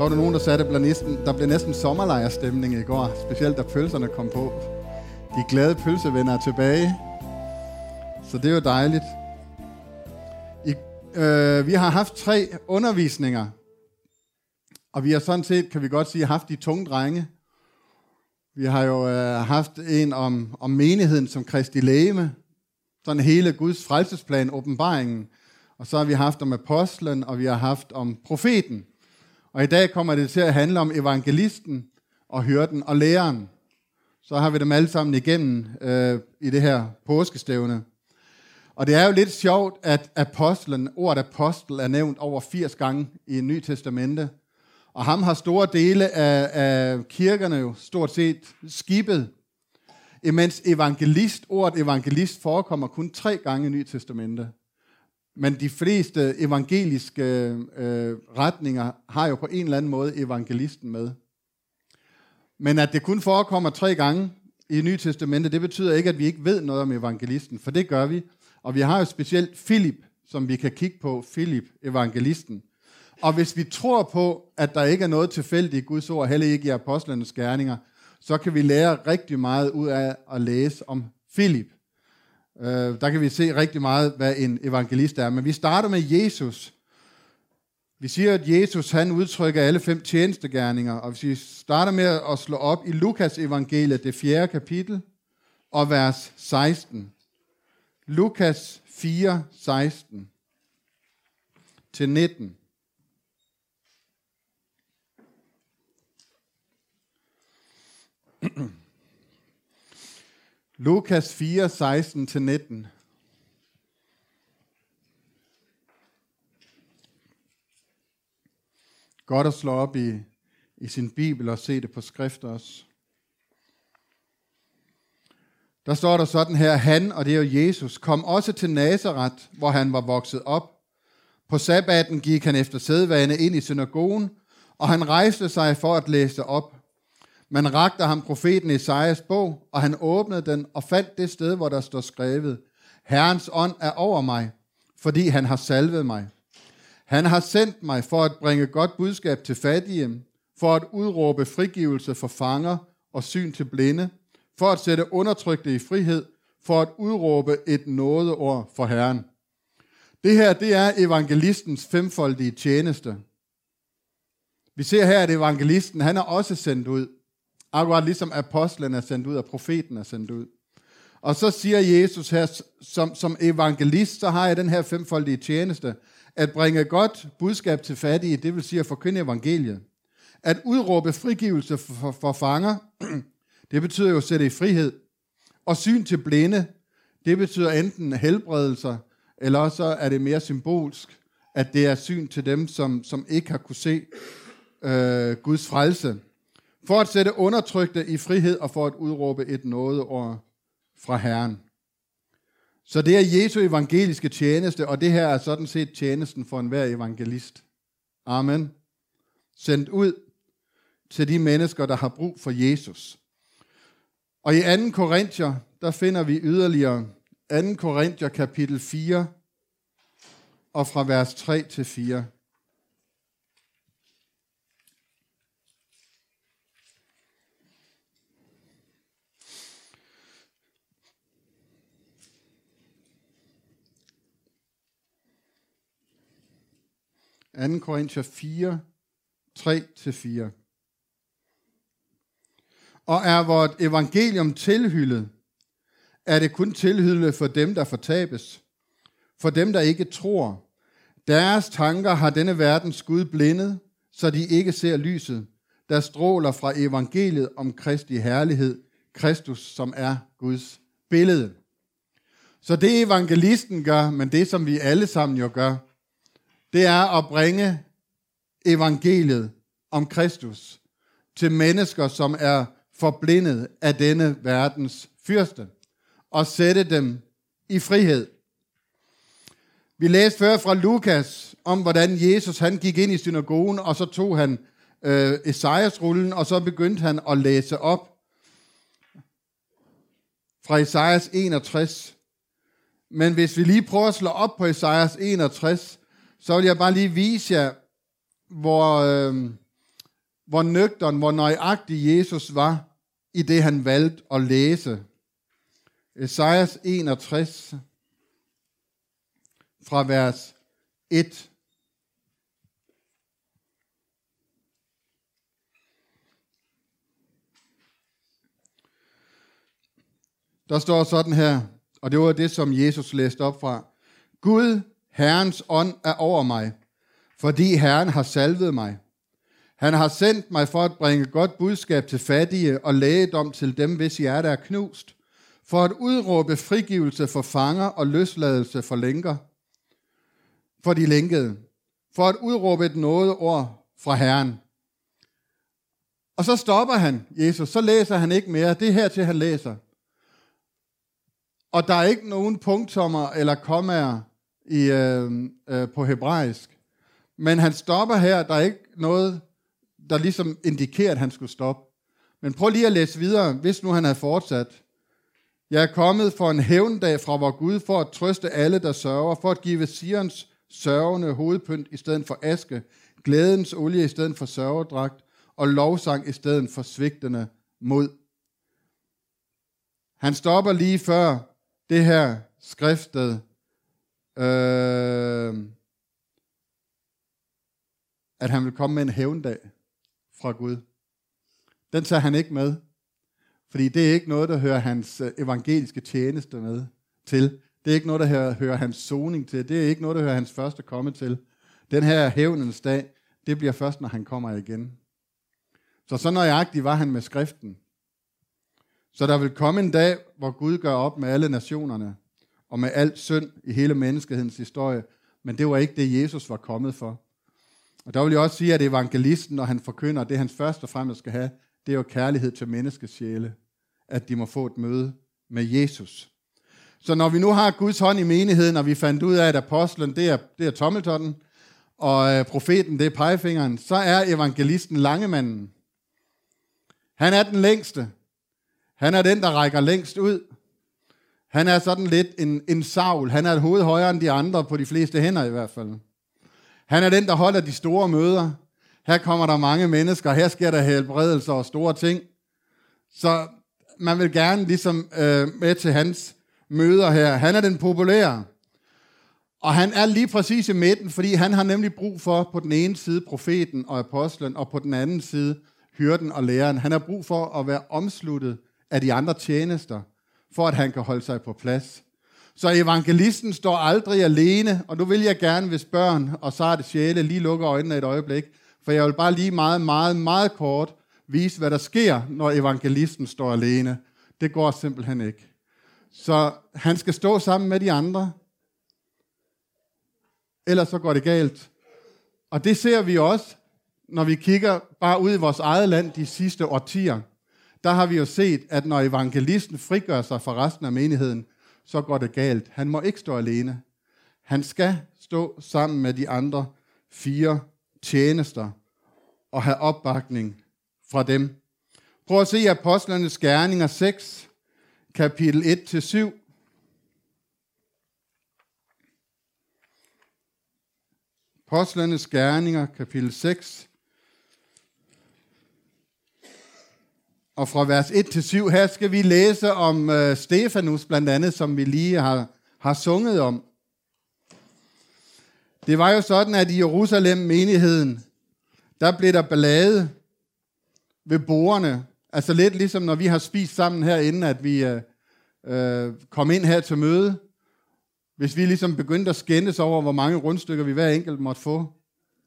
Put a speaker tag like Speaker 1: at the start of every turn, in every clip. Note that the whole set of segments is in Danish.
Speaker 1: Så var der nogen, der sagde, at der blev næsten, der blev næsten sommerlejrstemning i går. Specielt da pølserne kom på. De glade pølsevenner er tilbage. Så det er jo dejligt. I, øh, vi har haft tre undervisninger. Og vi har sådan set, kan vi godt sige, haft de tunge drenge. Vi har jo øh, haft en om, om menigheden som Kristi lægeme. Sådan hele Guds frelsesplan, åbenbaringen. Og så har vi haft om apostlen, og vi har haft om profeten. Og i dag kommer det til at handle om evangelisten og hyrden og læreren. Så har vi dem alle sammen igennem øh, i det her påskestævne. Og det er jo lidt sjovt, at apostlen, ordet apostel er nævnt over 80 gange i Ny Testamente. Og ham har store dele af, af kirkerne jo stort set skibet. Imens evangelist, ordet evangelist forekommer kun tre gange i Ny Testamente. Men de fleste evangeliske øh, retninger har jo på en eller anden måde evangelisten med. Men at det kun forekommer tre gange i Nye Testamente, det betyder ikke, at vi ikke ved noget om evangelisten, for det gør vi. Og vi har jo specielt Filip, som vi kan kigge på, Filip, evangelisten. Og hvis vi tror på, at der ikke er noget tilfældigt i Guds ord, heller ikke i apostlenes gerninger, så kan vi lære rigtig meget ud af at læse om Filip. Øh, der kan vi se rigtig meget, hvad en evangelist er. Men vi starter med Jesus. Vi siger, at Jesus han udtrykker alle fem tjenestegærninger, og hvis vi starter med at slå op i Lukas evangeliet, det fjerde kapitel, og vers 16. Lukas 4, 16 til 19. Lukas 4, 16-19. Godt at slå op i, i sin bibel og se det på skrift også. Der står der sådan her, han, og det er jo Jesus, kom også til Nazareth, hvor han var vokset op. På sabbaten gik han efter sædvane ind i synagogen, og han rejste sig for at læse op. Man rakte ham profeten Esajas bog, og han åbnede den og fandt det sted, hvor der står skrevet, Herrens ånd er over mig, fordi han har salvet mig. Han har sendt mig for at bringe godt budskab til fattige, for at udråbe frigivelse for fanger og syn til blinde, for at sætte undertrykte i frihed, for at udråbe et nådeord for Herren. Det her, det er evangelistens femfoldige tjeneste. Vi ser her, at evangelisten, han er også sendt ud. Akkurat ligesom apostlen er sendt ud, og profeten er sendt ud. Og så siger Jesus her, som, som evangelist, så har jeg den her femfoldige tjeneste, at bringe godt budskab til fattige, det vil sige at forkynde evangeliet. At udråbe frigivelse for, for, for fanger, det betyder jo at sætte i frihed. Og syn til blinde, det betyder enten helbredelser, eller så er det mere symbolsk, at det er syn til dem, som, som ikke har kunne se øh, Guds frelse for at sætte undertrykte i frihed og for at udråbe et nådeord fra Herren. Så det er Jesu evangeliske tjeneste, og det her er sådan set tjenesten for enhver evangelist. Amen. Sendt ud til de mennesker, der har brug for Jesus. Og i 2. Korinther, der finder vi yderligere 2. Korinther kapitel 4, og fra vers 3 til 4. 2. Korinther 4, 3-4. Og er vort evangelium tilhyllet, er det kun tilhyllet for dem, der fortabes. For dem, der ikke tror. Deres tanker har denne verdens Gud blindet, så de ikke ser lyset, der stråler fra evangeliet om Kristi herlighed, Kristus, som er Guds billede. Så det evangelisten gør, men det som vi alle sammen jo gør, det er at bringe evangeliet om Kristus til mennesker, som er forblindet af denne verdens fyrste, og sætte dem i frihed. Vi læste før fra Lukas om, hvordan Jesus han gik ind i synagogen, og så tog han øh, Esajas-rullen, og så begyndte han at læse op fra Esajas 61. Men hvis vi lige prøver at slå op på Esajas 61, så vil jeg bare lige vise jer, hvor, øh, hvor nøgteren, hvor nøjagtig Jesus var, i det han valgte at læse. Esajas 61, fra vers 1. Der står sådan her, og det var det, som Jesus læste op fra. Gud, Herrens ånd er over mig, fordi Herren har salvet mig. Han har sendt mig for at bringe godt budskab til fattige og lægedom til dem, hvis hjerte er knust, for at udråbe frigivelse for fanger og løsladelse for lænker, for de lænkede, for at udråbe et ord fra Herren. Og så stopper han, Jesus, så læser han ikke mere. Det er her til, han læser. Og der er ikke nogen punktummer eller kommaer i, øh, øh, på hebraisk. Men han stopper her. Der er ikke noget, der ligesom indikerer, at han skulle stoppe. Men prøv lige at læse videre, hvis nu han havde fortsat. Jeg er kommet for en hævndag fra vor Gud, for at trøste alle, der sørger, for at give Sions sørgende hovedpynt i stedet for aske, glædens olie i stedet for sørgedragt, og lovsang i stedet for svigtende mod. Han stopper lige før det her skriftet, øh, at han vil komme med en hævndag fra Gud. Den tager han ikke med, fordi det er ikke noget, der hører hans øh, evangeliske tjeneste med til. Det er ikke noget, der hører, hører hans soning til. Det er ikke noget, der hører hans første komme til. Den her hævnens dag, det bliver først, når han kommer igen. Så så nøjagtig var han med skriften. Så der vil komme en dag, hvor Gud gør op med alle nationerne, og med al synd i hele menneskehedens historie, men det var ikke det, Jesus var kommet for. Og der vil jeg også sige, at evangelisten, når han forkynder, det han først og fremmest skal have, det er jo kærlighed til menneskesjæle, at de må få et møde med Jesus. Så når vi nu har Guds hånd i menigheden, og vi fandt ud af, at apostlen, det er, det er tommeltotten, og øh, profeten, det er pegefingeren, så er evangelisten langemanden. Han er den længste. Han er den, der rækker længst ud. Han er sådan lidt en, en savl. Han er et hoved højere end de andre, på de fleste hænder i hvert fald. Han er den, der holder de store møder. Her kommer der mange mennesker, her sker der helbredelser og store ting. Så man vil gerne ligesom øh, med til hans møder her. Han er den populære. Og han er lige præcis i midten, fordi han har nemlig brug for på den ene side profeten og apostlen, og på den anden side hyrden og læreren. Han har brug for at være omsluttet af de andre tjenester, for at han kan holde sig på plads. Så evangelisten står aldrig alene, og nu vil jeg gerne, hvis børn og sarte sjæle lige lukker øjnene et øjeblik, for jeg vil bare lige meget, meget, meget kort vise, hvad der sker, når evangelisten står alene. Det går simpelthen ikke. Så han skal stå sammen med de andre, ellers så går det galt. Og det ser vi også, når vi kigger bare ud i vores eget land de sidste årtier. Der har vi jo set, at når evangelisten frigør sig fra resten af menigheden, så går det galt. Han må ikke stå alene. Han skal stå sammen med de andre fire tjenester og have opbakning fra dem. Prøv at se Apostlenes Gerninger 6, kapitel 1-7. Apostlenes Gerninger, kapitel 6, Og fra vers 1 til 7, her skal vi læse om øh, Stefanus blandt andet, som vi lige har, har sunget om. Det var jo sådan, at i Jerusalem menigheden, der blev der ballade ved borerne. Altså lidt ligesom når vi har spist sammen herinde, at vi øh, øh, kom ind her til møde. Hvis vi ligesom begyndte at skændes over, hvor mange rundstykker vi hver enkelt måtte få,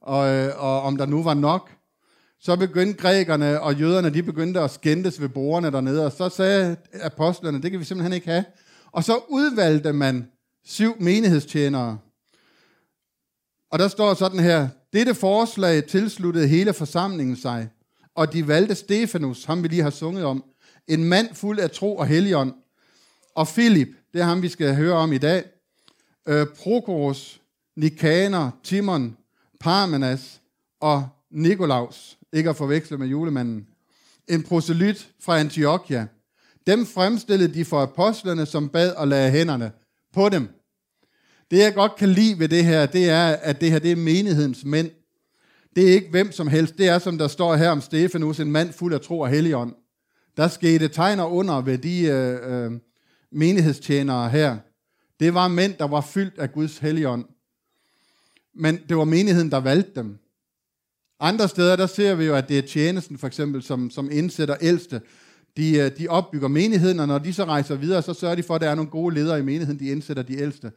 Speaker 1: og, øh, og om der nu var nok, så begyndte grækerne og jøderne, de begyndte at skændes ved bordene dernede, og så sagde apostlerne, det kan vi simpelthen ikke have. Og så udvalgte man syv menighedstjenere. Og der står sådan her, dette forslag tilsluttede hele forsamlingen sig, og de valgte Stefanus, ham vi lige har sunget om, en mand fuld af tro og helion, og Filip, det er ham, vi skal høre om i dag, øh, Prokoros, Nikaner, Timon, Parmenas og Nikolaus ikke at forveksle med julemanden, en proselyt fra Antiochia. Dem fremstillede de for apostlerne, som bad og lagde hænderne på dem. Det jeg godt kan lide ved det her, det er, at det her det er menighedens mænd. Det er ikke hvem som helst. Det er, som der står her om Stefanus, en mand fuld af tro og helligånd. Der skete tegner under ved de øh, øh, menighedstjenere her. Det var mænd, der var fyldt af Guds helligånd. Men det var menigheden, der valgte dem. Andre steder, der ser vi jo, at det er tjenesten for eksempel, som, som indsætter ældste. De, øh, de opbygger menigheden, og når de så rejser videre, så sørger de for, at der er nogle gode ledere i menigheden, de indsætter de ældste.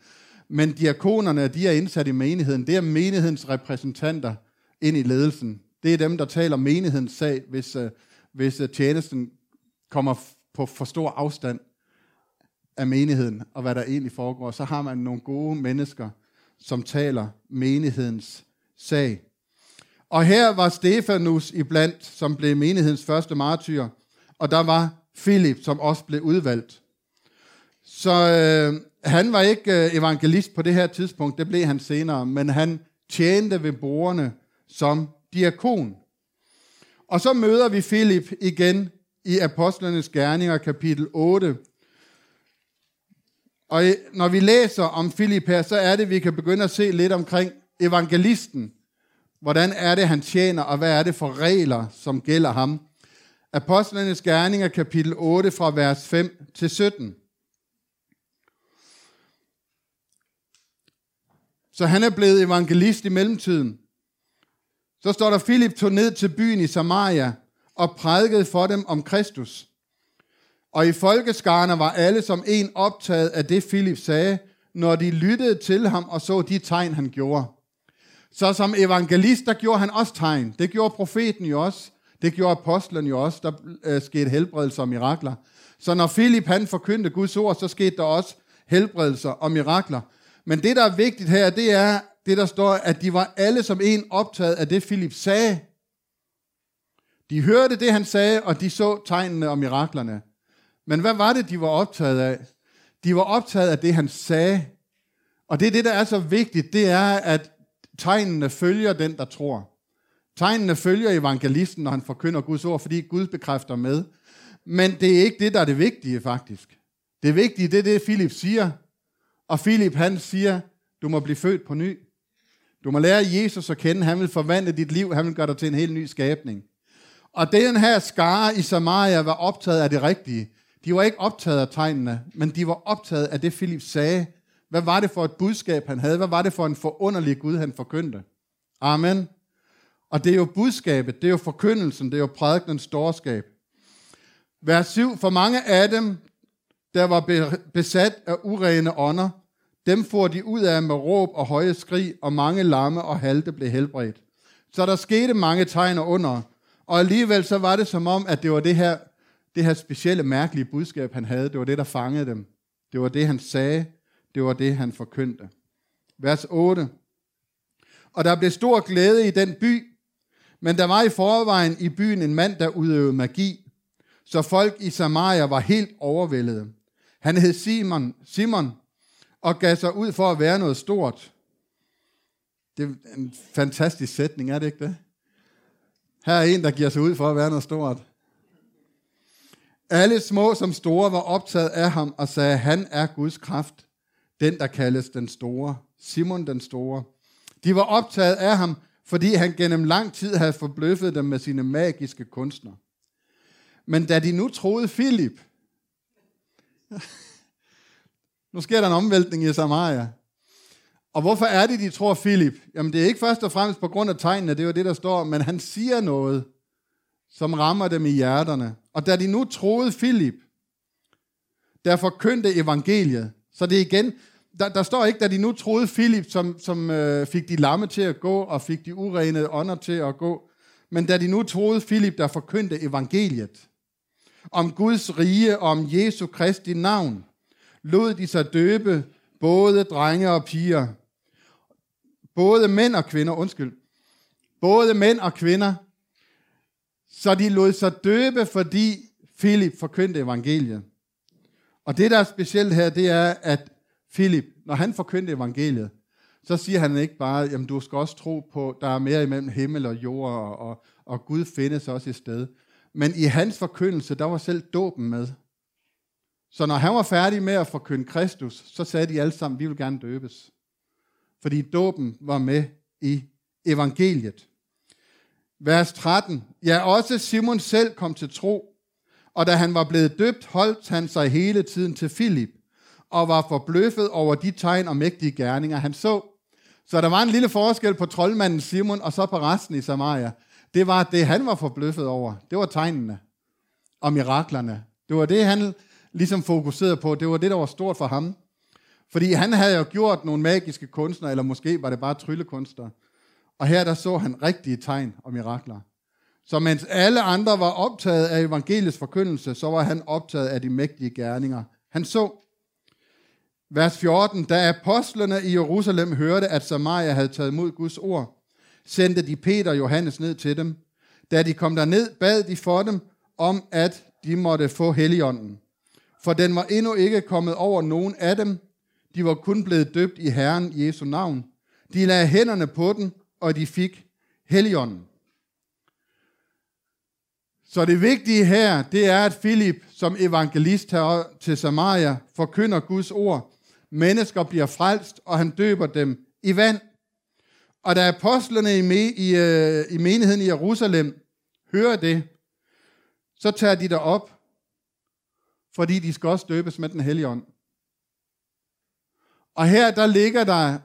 Speaker 1: Men diakonerne, de er indsat i menigheden. Det er menighedens repræsentanter ind i ledelsen. Det er dem, der taler menighedens sag, hvis, øh, hvis øh, tjenesten kommer på for stor afstand af menigheden, og hvad der egentlig foregår. Så har man nogle gode mennesker, som taler menighedens sag. Og her var Stefanus iblandt, som blev menighedens første martyr, og der var Philip, som også blev udvalgt. Så øh, han var ikke øh, evangelist på det her tidspunkt, det blev han senere, men han tjente ved borgerne som diakon. Og så møder vi Philip igen i Apostlenes Gerninger, kapitel 8. Og når vi læser om Philip her, så er det, at vi kan begynde at se lidt omkring evangelisten. Hvordan er det, han tjener, og hvad er det for regler, som gælder ham? Apostlenes Gerninger, kapitel 8, fra vers 5 til 17. Så han er blevet evangelist i mellemtiden. Så står der, Philip tog ned til byen i Samaria og prædikede for dem om Kristus. Og i folkeskarne var alle som en optaget af det, Philip sagde, når de lyttede til ham og så de tegn, han gjorde. Så som evangelist, der gjorde han også tegn. Det gjorde profeten jo også. Det gjorde apostlen jo også. Der øh, skete helbredelser og mirakler. Så når Filip han forkyndte Guds ord, så skete der også helbredelser og mirakler. Men det, der er vigtigt her, det er det, der står, at de var alle som en optaget af det, Filip sagde. De hørte det, han sagde, og de så tegnene og miraklerne. Men hvad var det, de var optaget af? De var optaget af det, han sagde. Og det er det, der er så vigtigt, det er, at tegnene følger den, der tror. Tegnene følger evangelisten, når han forkynder Guds ord, fordi Gud bekræfter med. Men det er ikke det, der er det vigtige, faktisk. Det vigtige, det er det, Philip siger. Og Philip, han siger, du må blive født på ny. Du må lære Jesus at kende. Han vil forvandle dit liv. Han vil gøre dig til en helt ny skabning. Og den her skare i Samaria var optaget af det rigtige. De var ikke optaget af tegnene, men de var optaget af det, Philip sagde. Hvad var det for et budskab, han havde? Hvad var det for en forunderlig Gud, han forkyndte? Amen. Og det er jo budskabet, det er jo forkyndelsen, det er jo prædikens storskab. Vers 7. For mange af dem, der var besat af urene ånder, dem får de ud af med råb og høje skrig, og mange lamme og halte blev helbredt. Så der skete mange tegn under, og alligevel så var det som om, at det var det her, det her specielle, mærkelige budskab, han havde. Det var det, der fangede dem. Det var det, han sagde. Det var det, han forkyndte. Vers 8. Og der blev stor glæde i den by, men der var i forvejen i byen en mand, der udøvede magi, så folk i Samaria var helt overvældede. Han hed Simon, Simon og gav sig ud for at være noget stort. Det er en fantastisk sætning, er det ikke det? Her er en, der giver sig ud for at være noget stort. Alle små som store var optaget af ham og sagde, han er Guds kraft, den der kaldes den store, Simon den store. De var optaget af ham, fordi han gennem lang tid havde forbløffet dem med sine magiske kunstner. Men da de nu troede Filip, nu sker der en omvæltning i Samaria. Og hvorfor er det, de tror Filip? Jamen det er ikke først og fremmest på grund af tegnene, det er jo det, der står, men han siger noget, som rammer dem i hjerterne. Og da de nu troede Filip, der forkyndte evangeliet, så det er igen, der, der står ikke, da de nu troede Filip, som, som øh, fik de lamme til at gå, og fik de urene ånder til at gå, men da de nu troede Filip, der forkyndte evangeliet, om Guds rige og om Jesu Kristi navn, lod de sig døbe, både drenge og piger. Både mænd og kvinder, undskyld. Både mænd og kvinder. Så de lod sig døbe, fordi Filip forkyndte evangeliet. Og det, der er specielt her, det er, at Filip, når han forkyndte evangeliet, så siger han ikke bare, jamen du skal også tro på, der er mere imellem himmel og jord, og, og, og Gud findes også et sted. Men i hans forkyndelse, der var selv dåben med. Så når han var færdig med at forkynde Kristus, så sagde de alle sammen, vi vil gerne døbes. Fordi dåben var med i evangeliet. Vers 13. Ja, også Simon selv kom til tro, og da han var blevet døbt, holdt han sig hele tiden til Filip, og var forbløffet over de tegn og mægtige gerninger, han så. Så der var en lille forskel på troldmanden Simon, og så på resten i Samaria. Det var det, han var forbløffet over. Det var tegnene og miraklerne. Det var det, han ligesom fokuserede på. Det var det, der var stort for ham. Fordi han havde jo gjort nogle magiske kunstnere, eller måske var det bare tryllekunstnere. Og her der så han rigtige tegn og mirakler. Så mens alle andre var optaget af evangeliets forkyndelse, så var han optaget af de mægtige gerninger. Han så, vers 14, da apostlerne i Jerusalem hørte, at Samaria havde taget mod Guds ord, sendte de Peter og Johannes ned til dem. Da de kom derned, bad de for dem om, at de måtte få heligånden. For den var endnu ikke kommet over nogen af dem. De var kun blevet døbt i Herren Jesu navn. De lagde hænderne på den, og de fik heligånden. Så det vigtige her, det er, at Filip som evangelist her til Samaria forkynder Guds ord. Mennesker bliver frelst, og han døber dem i vand. Og da apostlene i, me, i, øh, i menigheden i Jerusalem hører det, så tager de der op, fordi de skal også døbes med den hellige ånd. Og her, der ligger der,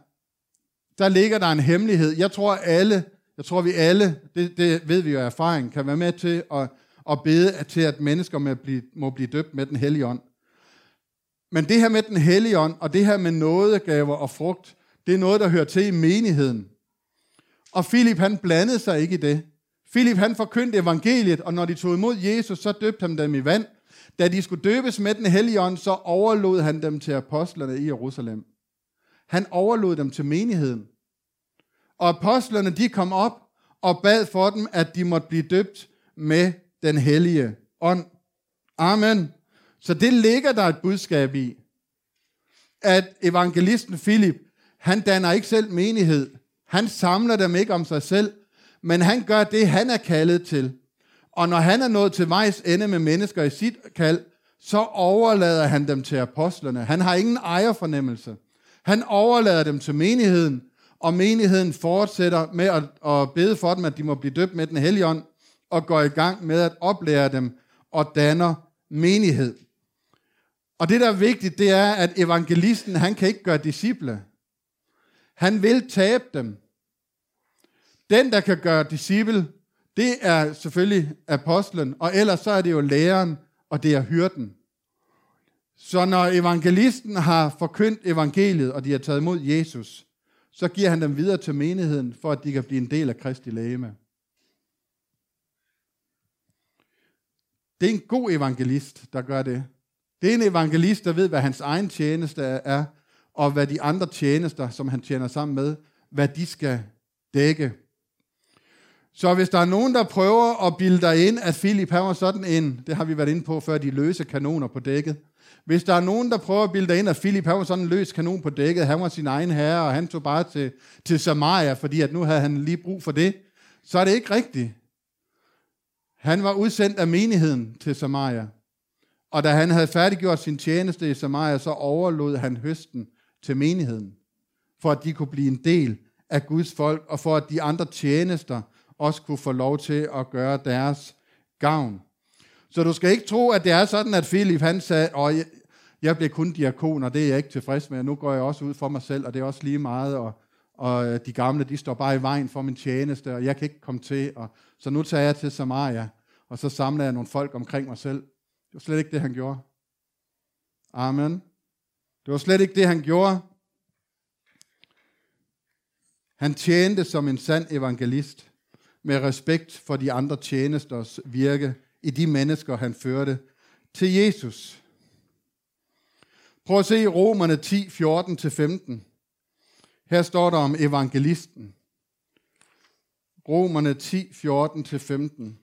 Speaker 1: der ligger der en hemmelighed. Jeg tror alle, jeg tror vi alle, det, det ved vi jo af erfaring, kan være med til at, at bede til, at mennesker må blive, må blive døbt med den hellige ånd. Men det her med den hellige ånd, og det her med nådegaver og frugt, det er noget, der hører til i menigheden. Og Filip, han blandede sig ikke i det. Filip, han forkyndte evangeliet, og når de tog imod Jesus, så døbte han dem i vand. Da de skulle døbes med den hellige ånd, så overlod han dem til apostlerne i Jerusalem. Han overlod dem til menigheden. Og apostlerne, de kom op og bad for dem, at de måtte blive døbt med den hellige ånd. Amen. Så det ligger der et budskab i, at evangelisten Filip, han danner ikke selv menighed. Han samler dem ikke om sig selv, men han gør det, han er kaldet til. Og når han er nået til vejs ende med mennesker i sit kald, så overlader han dem til apostlerne. Han har ingen ejerfornemmelse. Han overlader dem til menigheden, og menigheden fortsætter med at, at bede for dem, at de må blive døbt med den hellige ånd, og går i gang med at oplære dem og danner menighed. Og det, der er vigtigt, det er, at evangelisten, han kan ikke gøre disciple. Han vil tabe dem. Den, der kan gøre disciple, det er selvfølgelig apostlen, og ellers så er det jo læreren, og det er hyrden. Så når evangelisten har forkyndt evangeliet, og de har taget imod Jesus, så giver han dem videre til menigheden, for at de kan blive en del af Kristi lægeme. Det er en god evangelist, der gør det. Det er en evangelist, der ved, hvad hans egen tjeneste er, og hvad de andre tjenester, som han tjener sammen med, hvad de skal dække. Så hvis der er nogen, der prøver at bilde dig ind, at Philip han var sådan en, det har vi været inde på før, de løse kanoner på dækket. Hvis der er nogen, der prøver at bilde dig ind, at Philip han var sådan en løs kanon på dækket, han var sin egen herre, og han tog bare til, til Samaria, fordi at nu havde han lige brug for det, så er det ikke rigtigt. Han var udsendt af menigheden til Samaria. Og da han havde færdiggjort sin tjeneste i Samaria, så overlod han høsten til menigheden, for at de kunne blive en del af Guds folk, og for at de andre tjenester også kunne få lov til at gøre deres gavn. Så du skal ikke tro, at det er sådan, at Philip han sagde, og jeg, jeg bliver kun diakon, og det er jeg ikke tilfreds med, nu går jeg også ud for mig selv, og det er også lige meget, og, og øh, de gamle, de står bare i vejen for min tjeneste, og jeg kan ikke komme til, og, så nu tager jeg til Samaria, og så samler jeg nogle folk omkring mig selv. Det var slet ikke det, han gjorde. Amen. Det var slet ikke det, han gjorde. Han tjente som en sand evangelist med respekt for de andre tjenesters virke i de mennesker, han førte til Jesus. Prøv at se Romerne 10, 14-15. Her står der om evangelisten. Romerne 10, 14-15.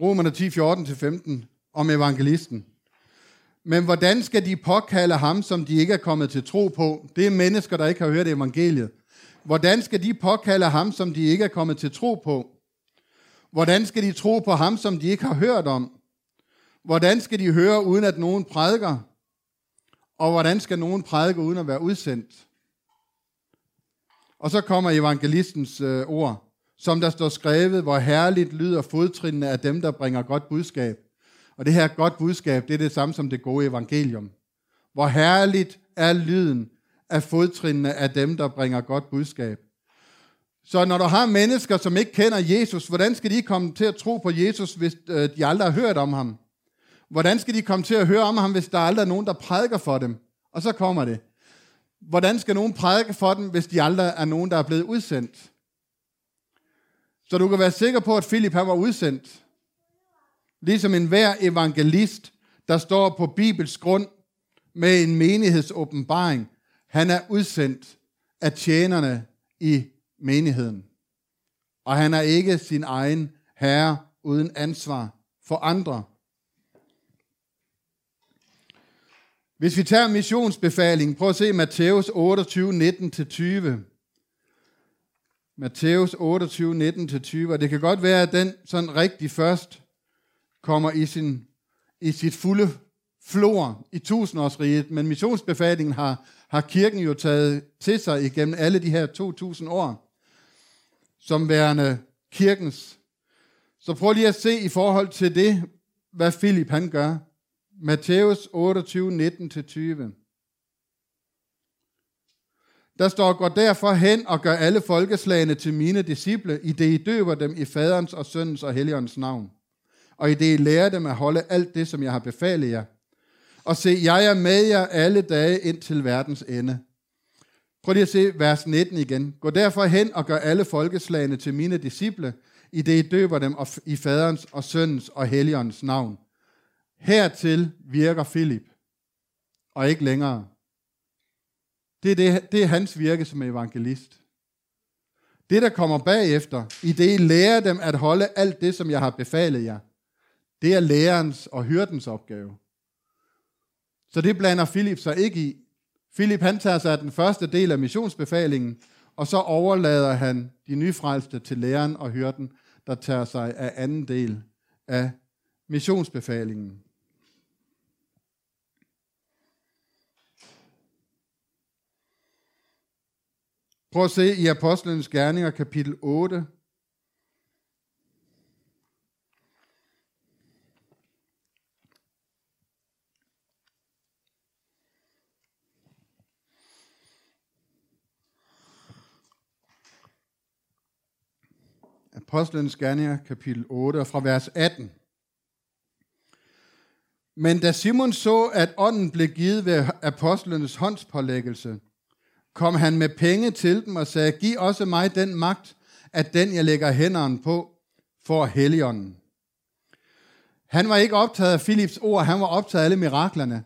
Speaker 1: Romerne 10, 14-15 om evangelisten. Men hvordan skal de påkalde ham, som de ikke er kommet til tro på? Det er mennesker, der ikke har hørt evangeliet. Hvordan skal de påkalde ham, som de ikke er kommet til tro på? Hvordan skal de tro på ham, som de ikke har hørt om? Hvordan skal de høre, uden at nogen prædiker? Og hvordan skal nogen prædike, uden at være udsendt? Og så kommer evangelistens øh, ord, som der står skrevet, hvor herligt lyder fodtrinene af dem, der bringer godt budskab. Og det her godt budskab, det er det samme som det gode evangelium. Hvor herligt er lyden af fodtrinene af dem, der bringer godt budskab. Så når du har mennesker, som ikke kender Jesus, hvordan skal de komme til at tro på Jesus, hvis øh, de aldrig har hørt om ham? Hvordan skal de komme til at høre om ham, hvis der aldrig er nogen, der prædiker for dem? Og så kommer det. Hvordan skal nogen prædike for dem, hvis de aldrig er nogen, der er blevet udsendt? Så du kan være sikker på, at Philip han var udsendt. Ligesom enhver evangelist, der står på Bibels grund med en menighedsåbenbaring. Han er udsendt af tjenerne i menigheden. Og han er ikke sin egen herre uden ansvar for andre. Hvis vi tager missionsbefalingen, prøv at se Matthæus 28, 19-20. Matthæus 28, 19-20, og det kan godt være, at den sådan rigtig først kommer i, sin, i sit fulde flor i tusindårsriget, men missionsbefalingen har, har kirken jo taget til sig igennem alle de her 2000 år, som værende kirkens. Så prøv lige at se i forhold til det, hvad Philip han gør. Matthæus 28, 19-20. Der står, går derfor hen og gør alle folkeslagene til mine disciple, i det I døber dem i faderens og søndens og helligåndens navn. Og i det I lærer dem at holde alt det, som jeg har befalet jer. Og se, jeg er med jer alle dage ind til verdens ende. Prøv lige at se vers 19 igen. Gå derfor hen og gør alle folkeslagene til mine disciple, i det I døber dem i faderens og søndens og helligåndens navn Hertil virker Filip, og ikke længere. Det er, det, det er hans virke som evangelist. Det, der kommer bagefter, i det I lærer dem at holde alt det, som jeg har befalet jer, det er lærerens og hyrdens opgave. Så det blander Filip sig ikke i. Filip han tager sig af den første del af missionsbefalingen, og så overlader han de nyfrelste til læreren og hyrden, der tager sig af anden del af missionsbefalingen. Prøv at se i Apostlenes Gerninger, kapitel 8. Apostlenes Gerninger, kapitel 8, og fra vers 18. Men da Simon så, at ånden blev givet ved apostlenes håndspålæggelse, kom han med penge til dem og sagde, giv også mig den magt, at den jeg lægger hænderne på, får heligånden. Han var ikke optaget af Philips ord, han var optaget af alle miraklerne.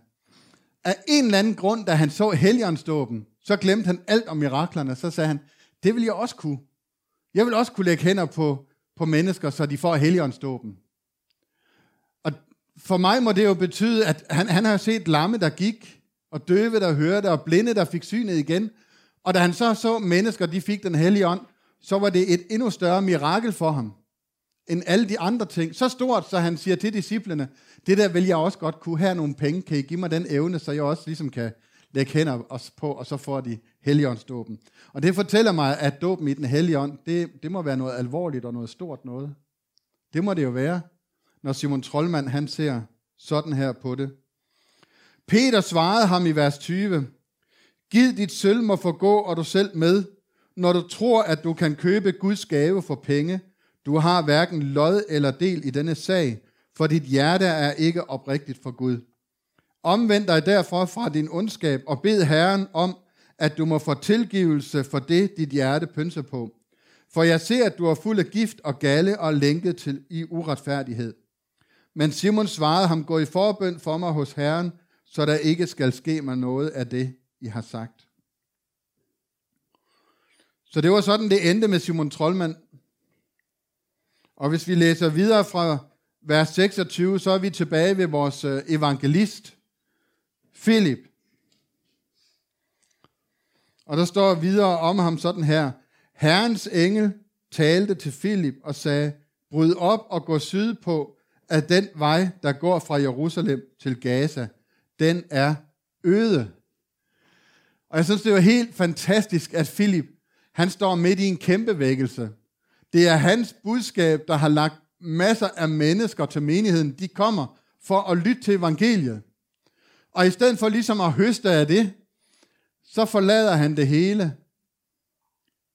Speaker 1: Af en eller anden grund, da han så heligåndsdåben, så glemte han alt om miraklerne. Så sagde han, det vil jeg også kunne. Jeg vil også kunne lægge hænder på, på mennesker, så de får heligåndsdåben. Og for mig må det jo betyde, at han, han har set lamme, der gik, og døve, der hørte, og blinde, der fik synet igen. Og da han så så mennesker, de fik den hellige ånd, så var det et endnu større mirakel for ham, end alle de andre ting. Så stort, så han siger til disciplene, det der vil jeg også godt kunne have nogle penge, kan I give mig den evne, så jeg også ligesom kan lægge hænder os på, og så får de helligåndsdåben. Og det fortæller mig, at dåben i den hellige ånd, det, det må være noget alvorligt og noget stort noget. Det må det jo være, når Simon Trollmann han ser sådan her på det. Peter svarede ham i vers 20, Giv dit sølv må forgå, og du selv med, når du tror, at du kan købe Guds gave for penge. Du har hverken lod eller del i denne sag, for dit hjerte er ikke oprigtigt for Gud. Omvend dig derfor fra din ondskab og bed Herren om, at du må få tilgivelse for det, dit hjerte pynser på. For jeg ser, at du er fuld af gift og galle og lænket til i uretfærdighed. Men Simon svarede ham, gå i forbøn for mig hos Herren, så der ikke skal ske mig noget af det, I har sagt. Så det var sådan, det endte med Simon Trollmann. Og hvis vi læser videre fra vers 26, så er vi tilbage ved vores øh, evangelist, Philip. Og der står videre om ham sådan her. Herrens engel talte til Filip og sagde, bryd op og gå sydpå af den vej, der går fra Jerusalem til Gaza, den er øde. Og jeg synes, det var helt fantastisk, at Filip, han står midt i en kæmpe vækkelse. Det er hans budskab, der har lagt masser af mennesker til menigheden. De kommer for at lytte til evangeliet. Og i stedet for ligesom at høste af det, så forlader han det hele.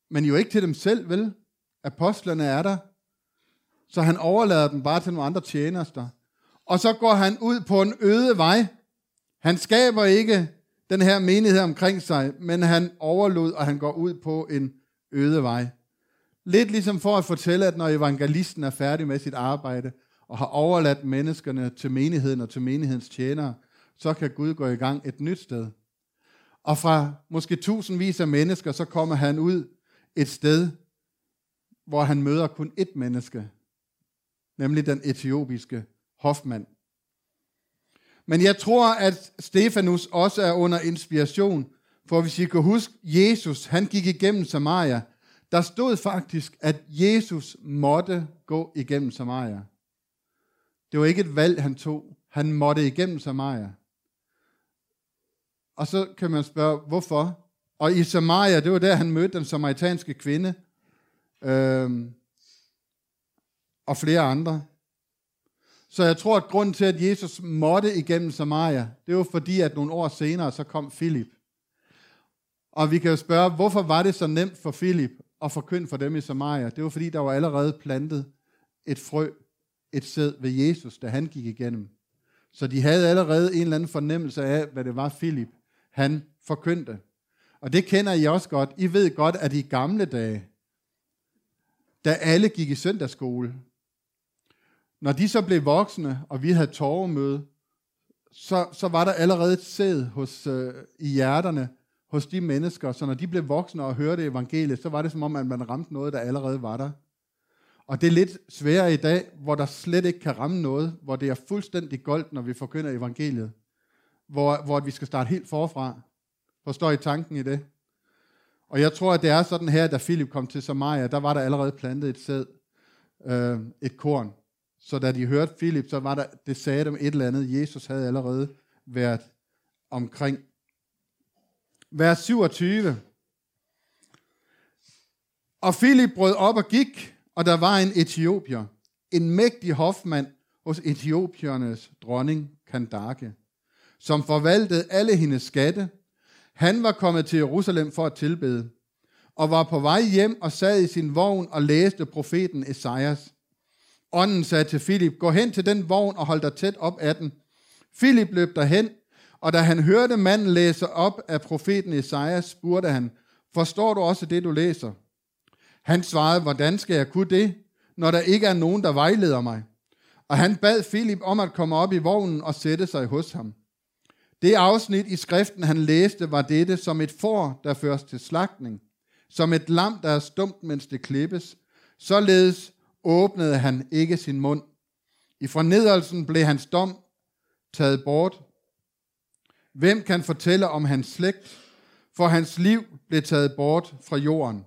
Speaker 1: Men jo ikke til dem selv, vel? Apostlerne er der. Så han overlader dem bare til nogle andre tjenester. Og så går han ud på en øde vej. Han skaber ikke den her menighed omkring sig, men han overlod, og han går ud på en øde vej. Lidt ligesom for at fortælle, at når evangelisten er færdig med sit arbejde, og har overladt menneskerne til menigheden og til menighedens tjenere, så kan Gud gå i gang et nyt sted. Og fra måske tusindvis af mennesker, så kommer han ud et sted, hvor han møder kun ét menneske, nemlig den etiopiske hofmand. Men jeg tror, at Stefanus også er under inspiration, for hvis I kan huske, Jesus, han gik igennem Samaria. Der stod faktisk, at Jesus måtte gå igennem Samaria. Det var ikke et valg, han tog. Han måtte igennem Samaria. Og så kan man spørge, hvorfor? Og i Samaria, det var der, han mødte den samaritanske kvinde, øhm, og flere andre. Så jeg tror, at grunden til, at Jesus måtte igennem Samaria, det var fordi, at nogle år senere, så kom Filip. Og vi kan jo spørge, hvorfor var det så nemt for Filip at forkynde for dem i Samaria? Det var fordi, der var allerede plantet et frø, et sæd ved Jesus, da han gik igennem. Så de havde allerede en eller anden fornemmelse af, hvad det var, Filip han forkyndte. Og det kender I også godt. I ved godt, at i gamle dage, da alle gik i søndagsskole, når de så blev voksne, og vi havde torvemøde, så, så var der allerede et sæd hos, øh, i hjerterne hos de mennesker, så når de blev voksne og hørte evangeliet, så var det som om, at man ramte noget, der allerede var der. Og det er lidt sværere i dag, hvor der slet ikke kan ramme noget, hvor det er fuldstændig goldt, når vi forkynder evangeliet hvor, hvor vi skal starte helt forfra. Forstår I tanken i det? Og jeg tror, at det er sådan her, da Philip kom til Samaria, der var der allerede plantet et sæd, øh, et korn. Så da de hørte Philip, så var der, det sagde dem et eller andet. Jesus havde allerede været omkring. Vers 27. Og Philip brød op og gik, og der var en etiopier, en mægtig hofmand hos etiopiernes dronning Kandake som forvaltede alle hendes skatte. Han var kommet til Jerusalem for at tilbede, og var på vej hjem og sad i sin vogn og læste profeten Esajas. Ånden sagde til Filip, gå hen til den vogn og hold dig tæt op af den. Filip løb derhen, og da han hørte manden læse op af profeten Esajas, spurgte han, forstår du også det, du læser? Han svarede, hvordan skal jeg kunne det, når der ikke er nogen, der vejleder mig? Og han bad Filip om at komme op i vognen og sætte sig hos ham. Det afsnit i skriften, han læste, var dette som et får, der føres til slagtning, som et lam, der er stumt, mens det klippes. Således åbnede han ikke sin mund. I fornedrelsen blev hans dom taget bort. Hvem kan fortælle om hans slægt? For hans liv blev taget bort fra jorden.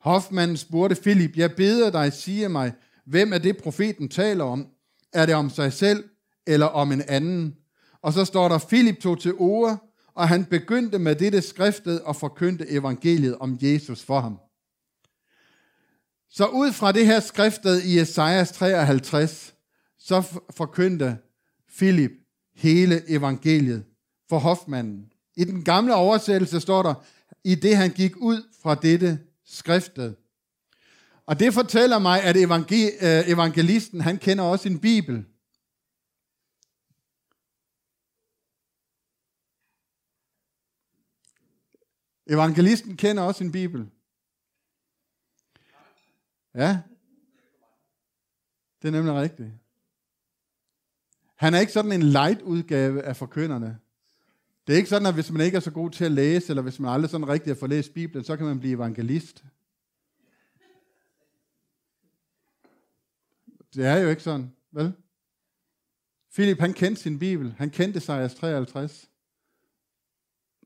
Speaker 1: Hofmanden spurgte Filip, jeg beder dig, sige mig, hvem er det profeten taler om? Er det om sig selv eller om en anden? Og så står der, Filip tog til ord, og han begyndte med dette skriftet og forkyndte evangeliet om Jesus for ham. Så ud fra det her skriftet i Esajas 53, så forkyndte Filip hele evangeliet for hofmanden. I den gamle oversættelse står der, i det han gik ud fra dette skriftet. Og det fortæller mig, at øh, evangelisten, han kender også sin bibel. Evangelisten kender også sin bibel. Ja. Det er nemlig rigtigt. Han er ikke sådan en light udgave af forkynderne. Det er ikke sådan, at hvis man ikke er så god til at læse, eller hvis man aldrig sådan rigtig har fået læst Bibelen, så kan man blive evangelist. Det er jo ikke sådan, vel? Philip, han kendte sin Bibel. Han kendte Esajas 53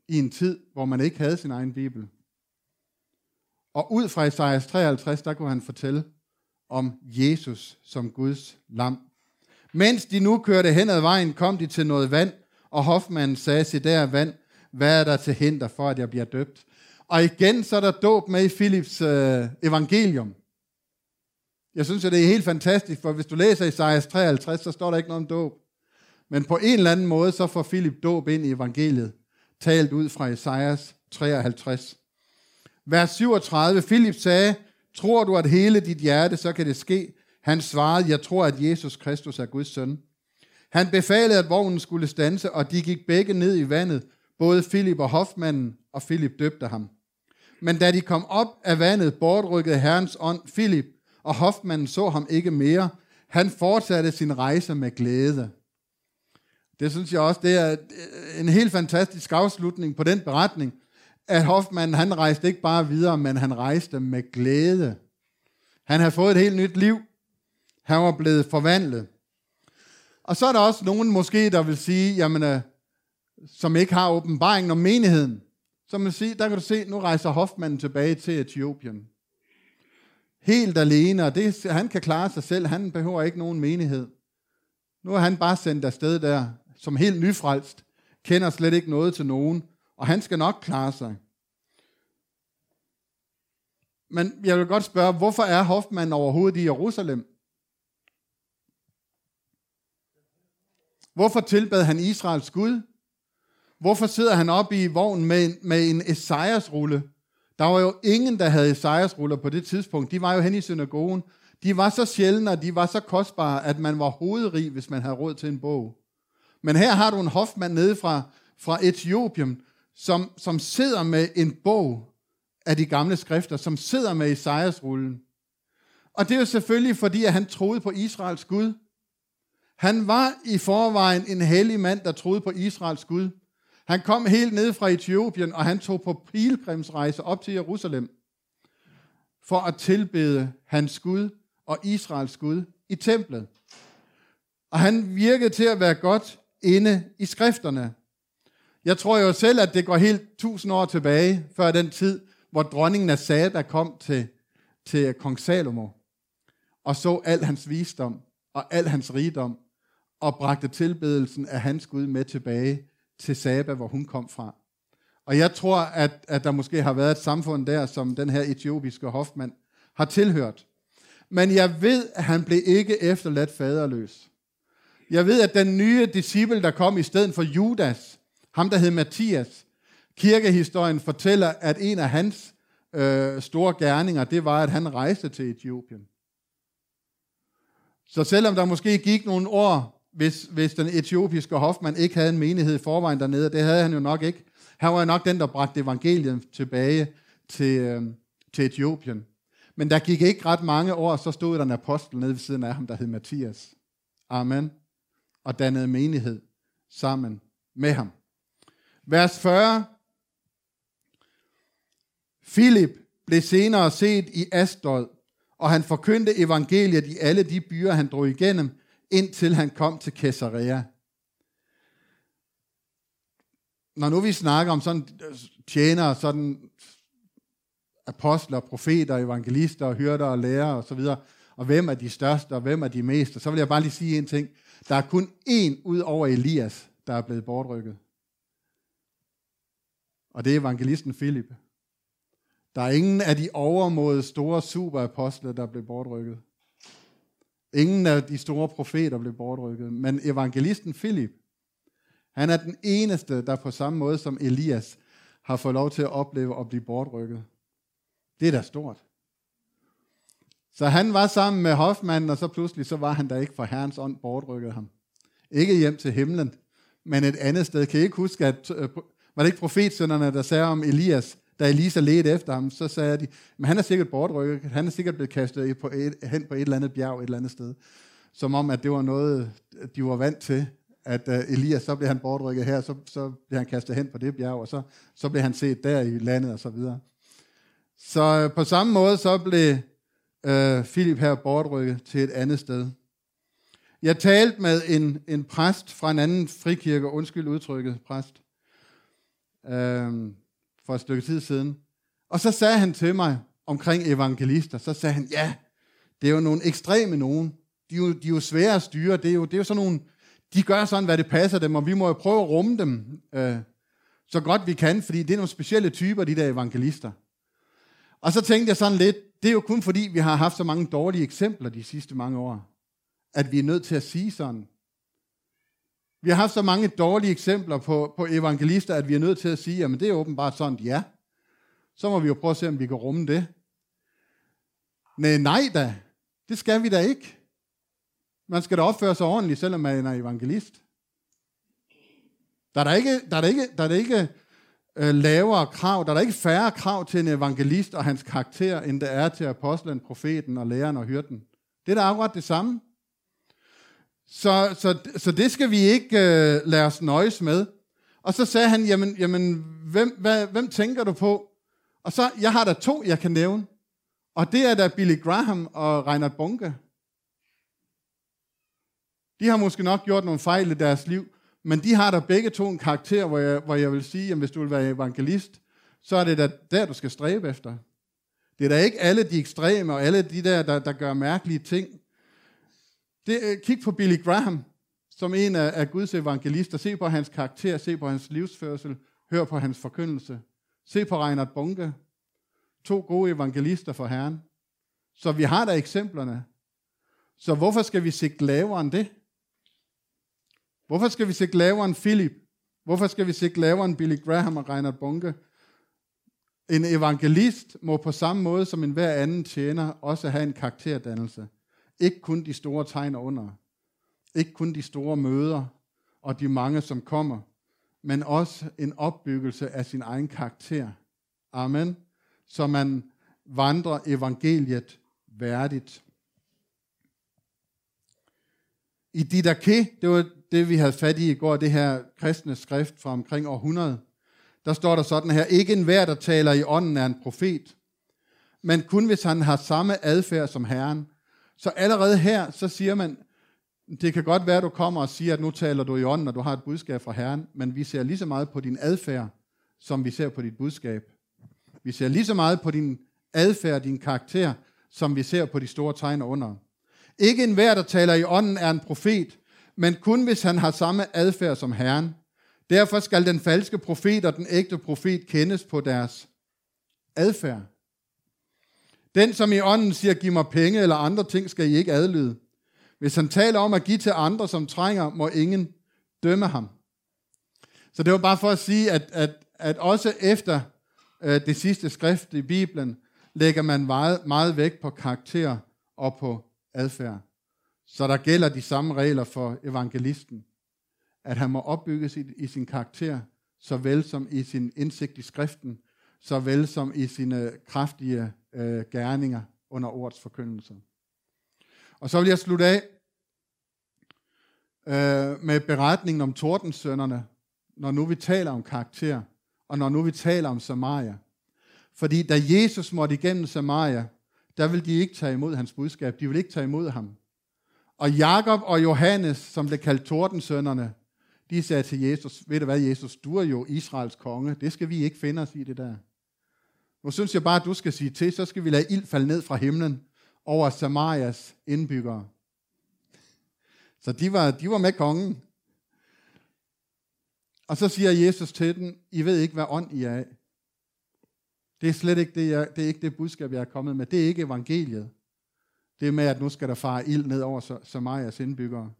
Speaker 1: i en tid, hvor man ikke havde sin egen bibel. Og ud fra Esajas 53, der kunne han fortælle om Jesus som Guds lam. Mens de nu kørte hen ad vejen, kom de til noget vand, og hofmanden sagde, se der vand, hvad er der til hinder for, at jeg bliver døbt? Og igen så er der dåb med i Philips øh, evangelium. Jeg synes, at det er helt fantastisk, for hvis du læser Isaias 53, så står der ikke noget om dåb. Men på en eller anden måde, så får Philip dåb ind i evangeliet, talt ud fra Esajas 53. Vers 37, Philip sagde, tror du, at hele dit hjerte, så kan det ske? Han svarede, jeg tror, at Jesus Kristus er Guds søn. Han befalede, at vognen skulle stanse, og de gik begge ned i vandet, både Philip og hofmanden, og Philip døbte ham. Men da de kom op af vandet, bortrykkede Herrens ånd Philip, og hofmanden så ham ikke mere. Han fortsatte sin rejse med glæde. Det synes jeg også, det er øh, en helt fantastisk afslutning på den beretning, at Hoffmann, han rejste ikke bare videre, men han rejste med glæde. Han har fået et helt nyt liv. Han var blevet forvandlet. Og så er der også nogen måske, der vil sige, jamen, øh, som ikke har åbenbaringen om menigheden. som man sige, der kan du se, nu rejser Hoffmann tilbage til Etiopien. Helt alene, og det, han kan klare sig selv. Han behøver ikke nogen menighed. Nu er han bare sendt afsted der, som helt nyfrelst, kender slet ikke noget til nogen, og han skal nok klare sig. Men jeg vil godt spørge, hvorfor er Hoffmann overhovedet i Jerusalem? Hvorfor tilbad han Israels Gud? Hvorfor sidder han oppe i vognen med en, med en Esajas-rulle? Der var jo ingen, der havde Esajas-ruller på det tidspunkt. De var jo hen i synagogen. De var så sjældne, og de var så kostbare, at man var hovedrig, hvis man havde råd til en bog. Men her har du en hofmand nede fra, fra Etiopien, som, som sidder med en bog af de gamle skrifter, som sidder med Isaias-rullen. Og det er jo selvfølgelig fordi, at han troede på Israels Gud. Han var i forvejen en hellig mand, der troede på Israels Gud. Han kom helt ned fra Etiopien, og han tog på pilgrimsrejse op til Jerusalem for at tilbede hans Gud og Israels Gud i templet. Og han virkede til at være godt inde i skrifterne. Jeg tror jo selv, at det går helt tusind år tilbage, før den tid, hvor dronningen af Sada kom til, til kong Salomo, og så al hans visdom og al hans rigdom, og bragte tilbedelsen af hans Gud med tilbage til Saba, hvor hun kom fra. Og jeg tror, at, at der måske har været et samfund der, som den her etiopiske hofmand har tilhørt. Men jeg ved, at han blev ikke efterladt faderløs. Jeg ved, at den nye disciple, der kom i stedet for Judas, ham der hed Mathias, kirkehistorien fortæller, at en af hans øh, store gerninger, det var, at han rejste til Etiopien. Så selvom der måske gik nogle år, hvis, hvis den etiopiske hofmand ikke havde en menighed i forvejen dernede, det havde han jo nok ikke. Han var jo nok den, der bragte evangeliet tilbage til, øh, til Etiopien. Men der gik ikke ret mange år, så stod der en apostel nede ved siden af ham, der hed Matthias. Amen. Og dannede menighed sammen med ham. Vers 40. Philip blev senere set i Asdod, og han forkyndte evangeliet i alle de byer, han drog igennem, indtil han kom til Caesarea. Når nu vi snakker om sådan øh, tjenere, sådan apostler, profeter, evangelister, hyrder og lærere osv., og, og hvem er de største, og hvem er de meste, så vil jeg bare lige sige en ting. Der er kun én ud over Elias, der er blevet bortrykket. Og det er evangelisten Philip. Der er ingen af de overmåde store superapostle, der blev bortrykket. Ingen af de store profeter blev bortrykket. Men evangelisten Philip, han er den eneste, der på samme måde som Elias har fået lov til at opleve at blive bortrykket. Det er da stort. Så han var sammen med Hoffmann, og så pludselig så var han der ikke, for Herrens ånd bortrykkede ham. Ikke hjem til himlen, men et andet sted. Kan I ikke huske, at øh, var det ikke profetsønderne, der sagde om Elias, da Elisa ledte efter ham, så sagde de, men han er sikkert bortrykket, han er sikkert blevet kastet på et, hen på et eller andet bjerg et eller andet sted. Som om, at det var noget, de var vant til, at uh, Elias, så blev han bortrykket her, så, så blev han kastet hen på det bjerg, og så, så blev han set der i landet og så videre. Så uh, på samme måde, så blev øh, Philip her bortrykket til et andet sted. Jeg talte med en, en præst fra en anden frikirke, undskyld udtrykket, præst, øh, for et stykke tid siden. Og så sagde han til mig omkring evangelister, så sagde han, ja, det er jo nogle ekstreme nogen. de, er jo, de er jo svære at styre. Det er jo, det er jo sådan nogle, de gør sådan, hvad det passer dem, og vi må jo prøve at rumme dem øh, så godt vi kan, fordi det er nogle specielle typer, de der evangelister. Og så tænkte jeg sådan lidt, det er jo kun fordi, vi har haft så mange dårlige eksempler de sidste mange år, at vi er nødt til at sige sådan. Vi har haft så mange dårlige eksempler på, på evangelister, at vi er nødt til at sige, jamen det er åbenbart sådan, ja. Så må vi jo prøve at se, om vi kan rumme det. Nej, nej da. Det skal vi da ikke. Man skal da opføre sig ordentligt, selvom man er evangelist. Der er der ikke, der er der ikke, der er der ikke øh, lavere krav, der er der ikke færre krav til en evangelist og hans karakter, end der er til apostlen, profeten og læreren og hyrden. Det er da akkurat det samme. Så, så, så det skal vi ikke øh, lade os nøjes med. Og så sagde han, jamen, jamen hvem, hvad, hvem tænker du på? Og så, jeg har der to, jeg kan nævne. Og det er da Billy Graham og Reinhard Bunke. De har måske nok gjort nogle fejl i deres liv, men de har der begge to en karakter, hvor jeg, hvor jeg vil sige, at hvis du vil være evangelist, så er det da der, du skal stræbe efter. Det er da ikke alle de ekstreme og alle de der, der, der gør mærkelige ting. Det, øh, kig på Billy Graham, som en af, af Guds evangelister. Se på hans karakter, se på hans livsførsel, hør på hans forkyndelse. Se på Reinhard Bunke. To gode evangelister for Herren. Så vi har da eksemplerne. Så hvorfor skal vi sigte lavere end det? Hvorfor skal vi sigte lavere end Philip? Hvorfor skal vi sigte lavere end Billy Graham og Reinhard Bunke? En evangelist må på samme måde som en hver anden tjener også have en karakterdannelse. Ikke kun de store tegn under. Ikke kun de store møder og de mange, som kommer, men også en opbyggelse af sin egen karakter. Amen. Så man vandrer evangeliet værdigt. I Didache, det var det, vi havde fat i i går, det her kristne skrift fra omkring århundrede, der står der sådan her, ikke enhver, der taler i ånden, er en profet, men kun hvis han har samme adfærd som Herren. Så allerede her, så siger man, det kan godt være, at du kommer og siger, at nu taler du i ånden, og du har et budskab fra Herren, men vi ser lige så meget på din adfærd, som vi ser på dit budskab. Vi ser lige så meget på din adfærd, din karakter, som vi ser på de store tegn under. Ikke enhver, der taler i ånden, er en profet, men kun hvis han har samme adfærd som Herren. Derfor skal den falske profet og den ægte profet kendes på deres adfærd. Den, som i ånden siger, giv mig penge eller andre ting, skal I ikke adlyde. Hvis han taler om at give til andre, som trænger, må ingen dømme ham. Så det var bare for at sige, at, at, at også efter øh, det sidste skrift i Bibelen, lægger man meget, meget vægt på karakter og på adfærd. Så der gælder de samme regler for evangelisten, at han må opbygges i, i sin karakter, såvel som i sin indsigt i skriften, såvel som i sine kraftige øh, gerninger under ordets forkyndelse. Og så vil jeg slutte af øh, med beretningen om tordensønderne, når nu vi taler om karakter, og når nu vi taler om Samaria. Fordi da Jesus måtte igennem Samaria, der ville de ikke tage imod hans budskab. De ville ikke tage imod ham. Og Jakob og Johannes, som blev kaldt tordensønderne, de sagde til Jesus, ved du hvad Jesus, du er jo Israels konge, det skal vi ikke finde os i det der. Nu synes jeg bare, at du skal sige til, så skal vi lade ild falde ned fra himlen over Samarias indbyggere. Så de var, de var med kongen. Og så siger Jesus til dem, I ved ikke, hvad ånd I er af. Det er slet ikke det, jeg, det, er ikke det budskab, jeg er kommet med. Det er ikke evangeliet. Det med, at nu skal der fare ild ned over Samarias indbyggere.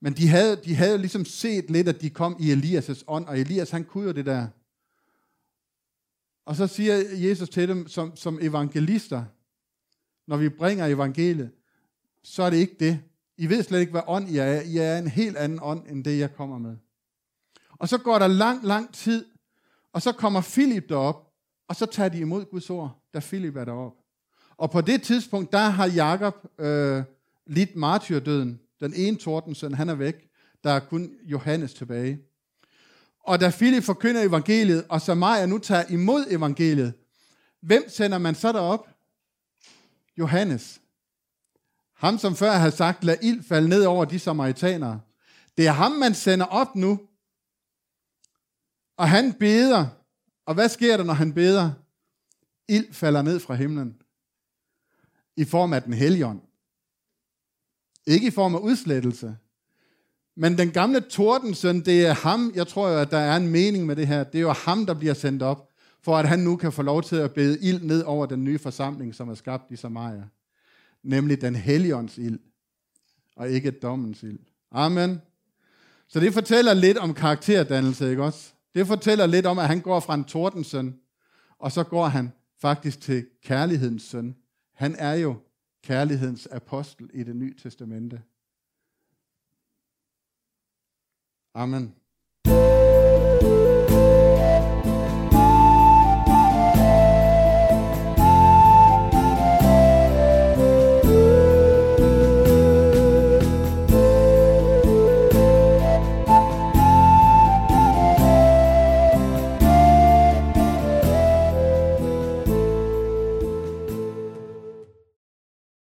Speaker 1: Men de havde, de havde ligesom set lidt, at de kom i Elias' ånd, og Elias han kunne jo det der. Og så siger Jesus til dem som, som evangelister, når vi bringer evangeliet, så er det ikke det. I ved slet ikke, hvad ånd I er. I er en helt anden ånd, end det, jeg kommer med. Og så går der lang, lang tid, og så kommer Filip derop, og så tager de imod Guds ord, da Filip er derop. Og på det tidspunkt, der har Jakob øh, lidt martyrdøden. Den ene tordensøn, han er væk. Der er kun Johannes tilbage. Og da Philip forkynder evangeliet, og Samaria nu tager imod evangeliet, hvem sender man så derop? Johannes. Ham, som før havde sagt, lad ild falde ned over de samaritanere. Det er ham, man sender op nu. Og han beder. Og hvad sker der, når han beder? Ild falder ned fra himlen i form af den helligånd. Ikke i form af udslettelse. Men den gamle tordensøn, det er ham, jeg tror jo, at der er en mening med det her, det er jo ham, der bliver sendt op, for at han nu kan få lov til at bede ild ned over den nye forsamling, som er skabt i Samaria. Nemlig den helligånds ild, og ikke dommens ild. Amen. Så det fortæller lidt om karakterdannelse, ikke også? Det fortæller lidt om, at han går fra en tordensøn, og så går han faktisk til kærlighedens søn. Han er jo kærlighedens apostel i det nye testamente. Amen.